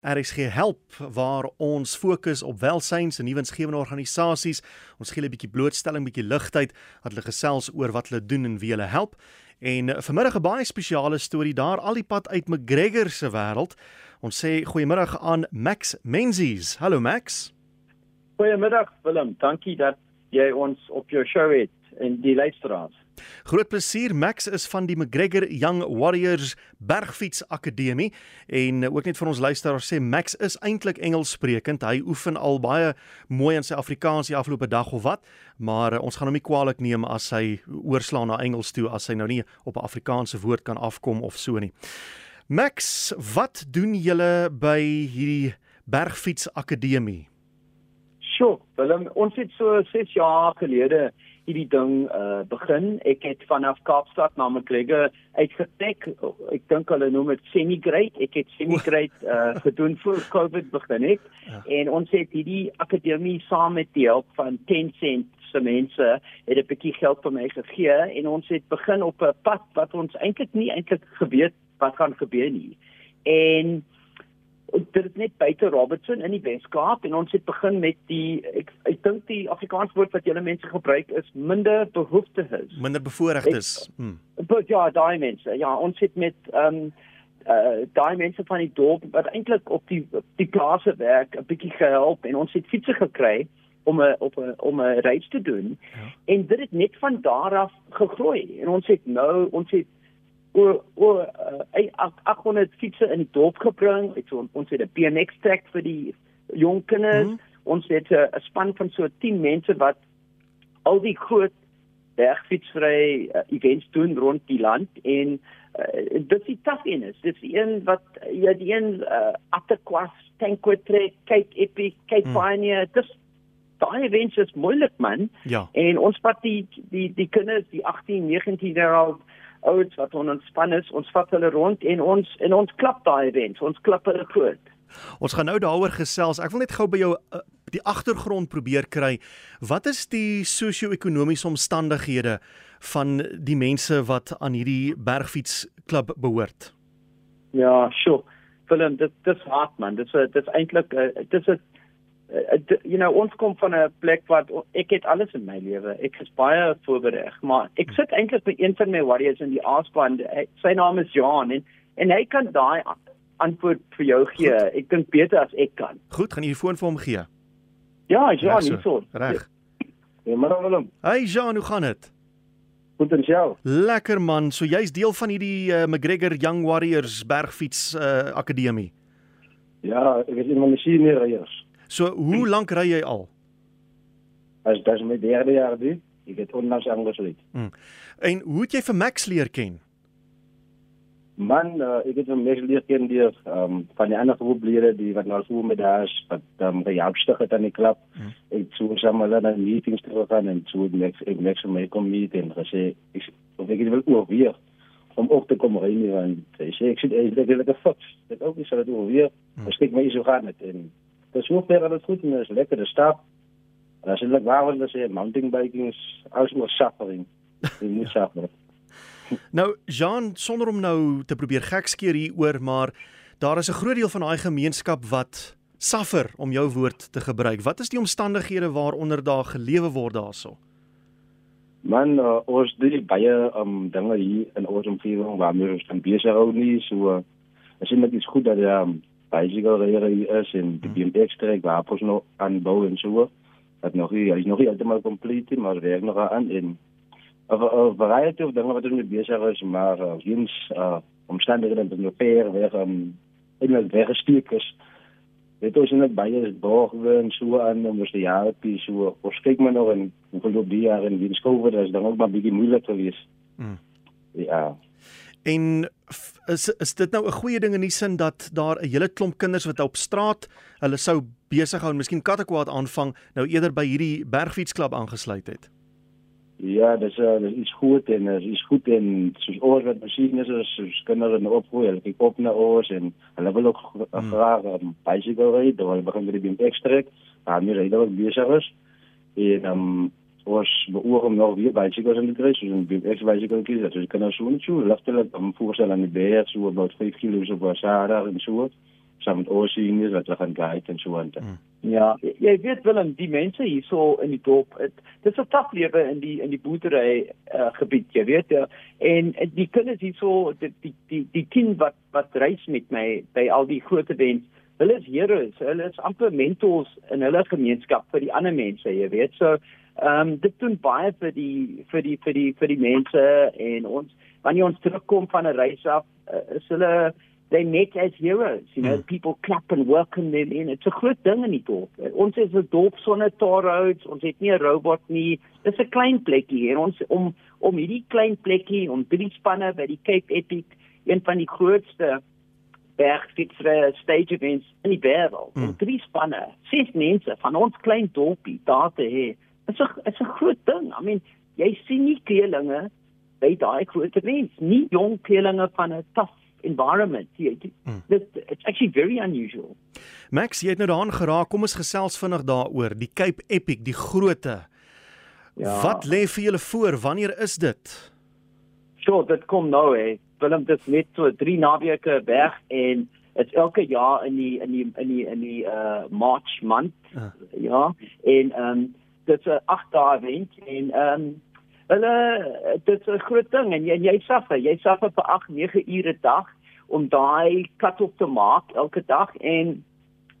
RSG help waar ons fokus op welsyns en nuwensgewende organisasies. Ons gee 'n bietjie blootstelling, bietjie ligtheid dat hulle gesels oor wat hulle doen en wie hulle help. En eh, vanmiddag 'n baie spesiale storie daar al die pad uit McGregor se wêreld. Ons sê goeiemiddag aan Max Menzies. Hallo Max. Goeiemiddag Willem. Dankie dat jy ons op jou show het en die luisteraars. Groot plesier Max is van die McGregor Young Warriors Bergfiets Akademie en ook net vir ons luisteraars sê Max is eintlik Engels sprekend. Hy oefen al baie mooi in sy Afrikaans die afgelope dag of wat, maar uh, ons gaan hom nie kwaliek neem as hy oorslaan na Engels toe as hy nou nie op 'n Afrikaanse woord kan afkom of so nie. Max, wat doen julle by hierdie Bergfiets Akademie? Sjoe, Willem, ons het so 6 jaar gelede hierdie ding uh begin. Ek het vanaf Kaapstad na McGregor uitgetrek. Ek dink hulle noem dit semi-grade. Ek het semi-grade uh gedoen voor COVID begin het. Ja. En ons het hierdie akademie saam met die hulp van 10 cent se mense het 'n bietjie geld vir my gegee en ons het begin op 'n pad wat ons eintlik nie eintlik geweet wat gaan gebeur nie. En dit is net buite Robertson in die Weskaap en ons het begin met die ek ek dink die Afrikaans woord wat julle mense gebruik is minder behoeftiges. Minder bevoorregtes. Hmm. Ja, daai mense. Ja, ons het met ehm um, uh daai mense van die dorp wat eintlik op die op die plase werk 'n bietjie gehelp en ons het fietses gekry om 'n op 'n om 'n reis te doen. Ja. En dit het net van daar af gegroei en ons het nou ons het oor oor uh, 800 fietsse in die dorp gebring. Het so, ons het 'n BMX trek vir die jong kinders. Mm. Ons het uh, 'n span van so 10 mense wat al die groot bergfietsry uh, events doen rond die land en uh, dit is taaf in is. Dit is een wat ja die een uh, Atterquas trek, Cape Epic, Cape mm. Pioneer. Dis daai events is moeilik man. Ja. En ons vat die die die kinders, die 18, 19 jaar oud ouens wat ontspan is, ons vat hulle rond en ons en ons klap daai event, ons klap hulle groot. Ons gaan nou daaroor gesels. Ek wil net gou by jou uh, die agtergrond probeer kry. Wat is die sosio-ekonomiese omstandighede van die mense wat aan hierdie bergfietsklub behoort? Ja, sure. Willem, dit dis hard man. Dit is dit is eintlik dit is 'n you know ons kom van 'n plek wat ek het alles in my lewe. Ek is baie voorbereg, maar ek sit eintlik by een van my warriors in die aaspan. Sy naam is Jan en en hy kan daai antwoord vir jou gee. Goed. Ek dink beter as ek kan. Goed, gaan jy die foon vir hom gee? Ja, Jan, nie so. Reg. Ja, maar Willem. Hey Jan, hoe gaan dit? Goed en jou? Lekker man. So jy's deel van hierdie uh, McGregor Young Warriors bergfiets uh, akademie. Ja, ek is een van die seniorryers. So hoe lank ry jy al? As dit is my derde jaar die. Ek het onlangs aangesluit. Hmm. En hoe het jy vir Max leer ken? Man, uh, ek het hom meer leer ken deur um, van die ander groeplede die wat nou so met daar is, wat um, die opstig het aan die klub. Hmm. Ek sou saam met hulle meetings toe gaan en so met ek met my kom meet en gesê ek of ek wil oorweeg om ook te kom ry nie want ek sê ek sê ek het 'n foks. Dit ook is dat dit oorweeg. Hmm. Miskien my so gaan dit en dis hoe ver alles goed en is lekker te stap. En as jy net wou wil sê mountain biking is alles oor suffering. Jy moet suffer. nou Jean sonder om nou te probeer gekskeer hieroor maar daar is 'n groot deel van daai gemeenskap wat suffer om jou woord te gebruik. Wat is die omstandighede waaronder daar gelewe word daarso? Man, uh, ons doen baie um dinge hier in ons omgewing waar ons kan besig hou nie so uh, as jy net iets goed dat ja um, bicycle rally is en die BMX trek waar ons nog aanbou en so dat nog hier is nog nie heeltemal compleet maar werk nog aan en 'n variety of dinge wat ons mee besig is maar eens uh, uh, omstandighede wat nog per weg um, in het weggesteek is dit is net baie boog en so aan om ons die jare te so ons kyk maar nog en hoe loop die jare en wie skoor is dan ook maar bietjie moeilik geweest mm. ja En is is dit nou 'n goeie ding in die sin dat daar 'n hele klomp kinders wat op straat hulle sou besig hou en miskien kattekwaad aanvang nou eerder by hierdie bergfietsklub aangesluit het? Ja, dis uh, dis is goed en dis is goed en soos oor wat masjiene is soos kinders in opgroei, hulle kyk op na ons en hulle wil ook hmm. graag 'n um, bicycle ry, dan begin met die BMX trek, maar nie ry dan besig is. En um, ons beoog om nog weer bicycles in te kry, soos 'n BMX bicycle kies, dat jy kan nou so net so ligtelik om voorstel aan die berg so about 5 km op Wasara en so. saam met oorsien is wat hulle gaan guide en so aan. Mm. Ja, jy weet Willem, die mense hierso in die dorp, dit is 'n taaf lewe in die in die boerdery uh, gebied, jy weet. Ja. En, en die kinders hierso, die die die, die kind wat wat reis met my by al die groot events, hulle is heroes, hulle is amper mentors in hulle gemeenskap vir die ander mense, jy weet. So, ehm um, dit doen baie vir die vir die vir die vir die mense en ons wanneer ons terugkom van 'n reis af, uh, is hulle they met as heroes. You know, mm. people clap and welcome them in. It's a groot ding in die dorp. Ons is 'n dorp sonder tar roads. Ons het nie 'n robot nie. Dis 'n klein plekkie en ons om om hierdie klein plekkie om drie spanne by die Cape Epic, een van die grootste bergfietsry stage events in die wêreld. Mm. Drie spanne, ses mense van ons klein dorpie daar te hê. Dit's 'n dit's 'n groot ding. I mean, jy sien nie kleelinge by daai groot events, nie jong kleelinge van 'n tough environment. Hmm. This it's actually very unusual. Max, jy het nou daaraan geraak. Kom ons gesels vinnig daaroor. Die Cape Epic, die grootte. Ja. Wat lê vir julle voor? Wanneer is dit? Sure, dit kom nou hè. Willem dit net so 3 naweke berg en dit's elke jaar in die in die in die in die uh March maand. Uh. Ja. En ehm um, dit's 'n 8 dae event en ehm um, hulle dit is 'n groot ding en jy jy suffer. Jy suffer vir 8 9 ure 'n dag om daai kat op te maak elke dag en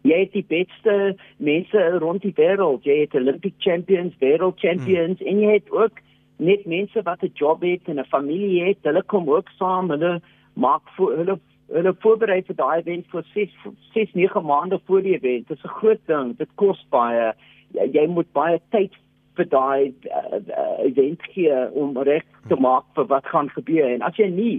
jy het die beste mense rond die wêreld jy het Olympic champions world champions hmm. en jy het ook net mense wat 'n job het en 'n familie het. Hulle kom ook saam. Hulle maak vir hulle hulle voorberei vir daai event vir 6 6 9 maande voor die event. Dit is 'n groot ding. Dit kos baie jy, jy moet baie tyd vir daai uh, event gee om reg te maak vir wat gaan gebeur. En as jy nie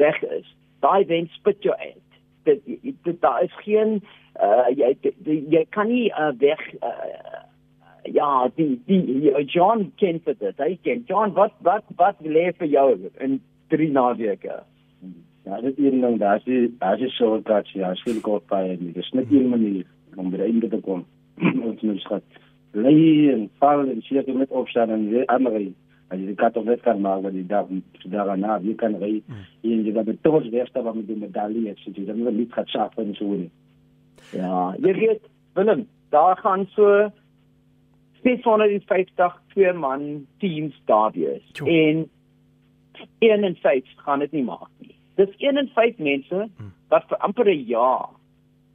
reg is daai event spit jou uit. Dit dit daar is geen uh, jy die, jy kan nie uh, weg uh, ja die die John ken vir dit. Hy ken. John wat wat wat lê vir jou in drie naweke? Ja dit is ding daar is daar is so dat jy as jy gou by en dis net een manier om by in te kom ons moet skat lê en val en sê jy met opstaan en jy ander as jy kat of net kan maar wat jy daar daar na jy kan ry en jy dat tot die eerste met die medalje het jy dan nie gaan schaaf en so nie. Ja jy weet Willem daar gaan so 650 twee man teams daar wees en een en vyf gaan dit nie maak nie. Dis een en vyf mense hm. wat vir amper 'n jaar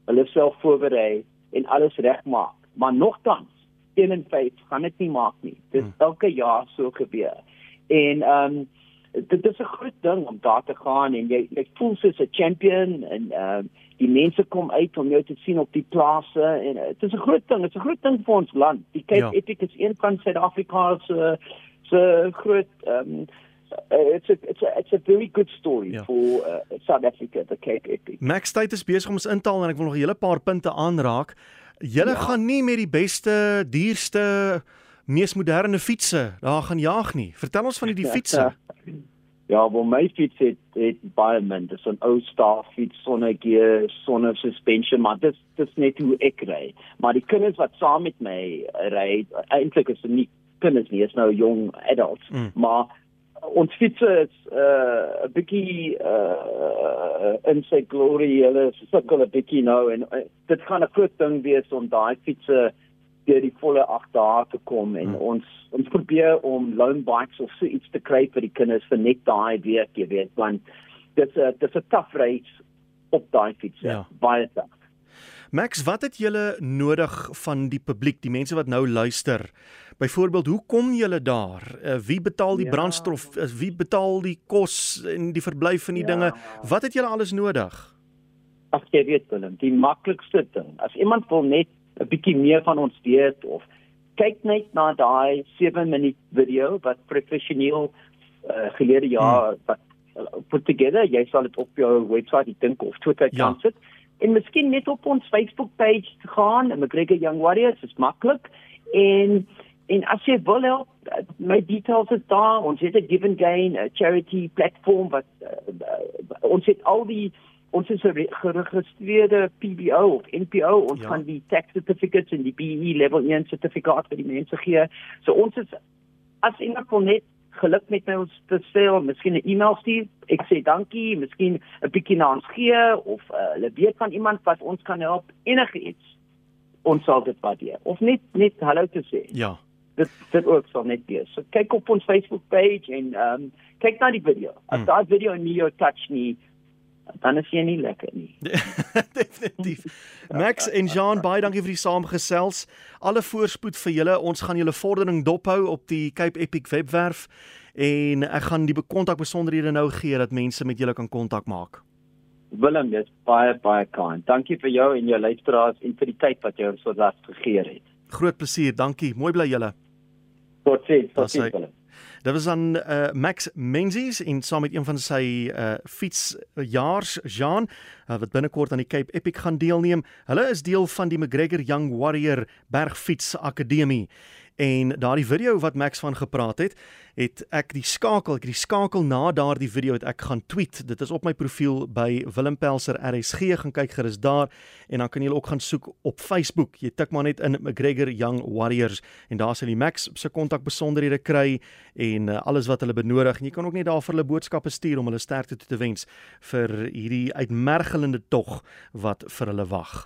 hulle self voorberei en alles regmaak maar nogtans 1 en 5 gaan dit nie maak nie. Dit hmm. elke jaar so gebeur. En ehm um, dit is 'n groot ding om daar te gaan en jy jy voel soos 'n champion en ehm um, die mense kom uit om jou te sien op die plase en uh, dit is 'n groot ding. Dit is 'n groot ding vir ons land. Die Cape ja. Epic is een van Suid-Afrika se se groot ehm um, Uh, it's a it's a it's a very good story ja. for uh, South Africa the Cape Epic. Max Tyd is besig om ons intaal en ek wil nog 'n hele paar punte aanraak. Julle ja. gaan nie met die beste, duurste, mees moderne fietses daar gaan jaag nie. Vertel ons van die, die fietses. Ja, wel my fiets het het baie min. Dis 'n ou star fiets sonder gear, sonder suspension, maar dit dis net hoe ek ry. Maar die kinders wat saam met my ry, eintlik is dit nie kinders nie, is nou jong adults, mm. maar ons fiets is 'n uh, bietjie uh, in sy glory hulle sukkel 'n bietjie nou en uh, dit gaan 'n groot ding wees om daai fietsse deur die volle 8 dae te kom en hmm. ons ons probeer om loan bikes of so iets te kry vir die kinders vir net daai week jy weet want dit's 'n dit's 'n tough race op daai fietsse ja. baie tough Max, wat het julle nodig van die publiek, die mense wat nou luister? Byvoorbeeld, hoe kom julle daar? Uh, wie betaal die ja. brandstof? Uh, wie betaal die kos en die verblyf van die ja. dinge? Wat het julle alles nodig? Ag, jy weet Willem, die maklikste ding, as iemand wil net 'n bietjie meer van ons weet of kyk net na daai 7 minuut video wat professioneel uh, gelede jaar hmm. wat put together, jy sal dit op jou webwerf dink of Twitter kan ja. sit en miskien net op ons Facebook page gaan, McGregor Young Warriors, is maklik. En en as jy wil help, uh, my details is daar. Ons het 'n Give and Gain charity platform wat uh, ons het al die ons is 'n geregistreerde PBO of NPO ons ja. kan die tax certificates en die BE level 1 sertifikaat vir die mense gee. So ons is as iemand wil net geluk met my ons te sê of miskien 'n e-mail stuur. Ek sê dankie, miskien 'n bietjie na ons gee of uh, hulle weet van iemand wat ons kan help enige iets. Ons sal dit waardeer. Of net net hallo te sê. Ja. Dit dit ook sal net wees. So kyk op ons Facebook page en ehm um, kyk na die video. As Hmm. daai video nie jou touch nie, dan is jy nie lekker nie. Definitief. Max en Jean, baie dankie vir die saamgesels. Alle voorspoed vir julle. Ons gaan julle vordering dophou op die Cape Epic webwerf en ek gaan die kontak besonderhede nou gee dat mense met julle kan kontak maak. Willem, dis baie baie kind. Dankie vir jou en jou luisteraars en vir die tyd wat jy ons so laat gegee het. Groot plesier. Dankie. Mooi bly julle. Totsiens, is totsiens. Dit was aan uh, Max Menzies en saam met een van sy uh, fietsjaars Jean uh, wat binnekort aan die Cape Epic gaan deelneem. Hulle is deel van die McGregor Young Warrior Bergfiets Akademie. En daardie video wat Max van gepraat het, het ek die skakel, ek die skakel na daardie video het ek gaan tweet. Dit is op my profiel by Willem Pelser RSG, gaan kyk gerus daar en dan kan jy ook gaan soek op Facebook. Jy tik maar net in McGregor Young Warriors en daar sal jy Max se kontak besonderhede kry en uh, alles wat hulle benodig. En jy kan ook net daar vir hulle boodskappe stuur om hulle sterkte toe te wens vir hierdie uitmergelende tog wat vir hulle wag.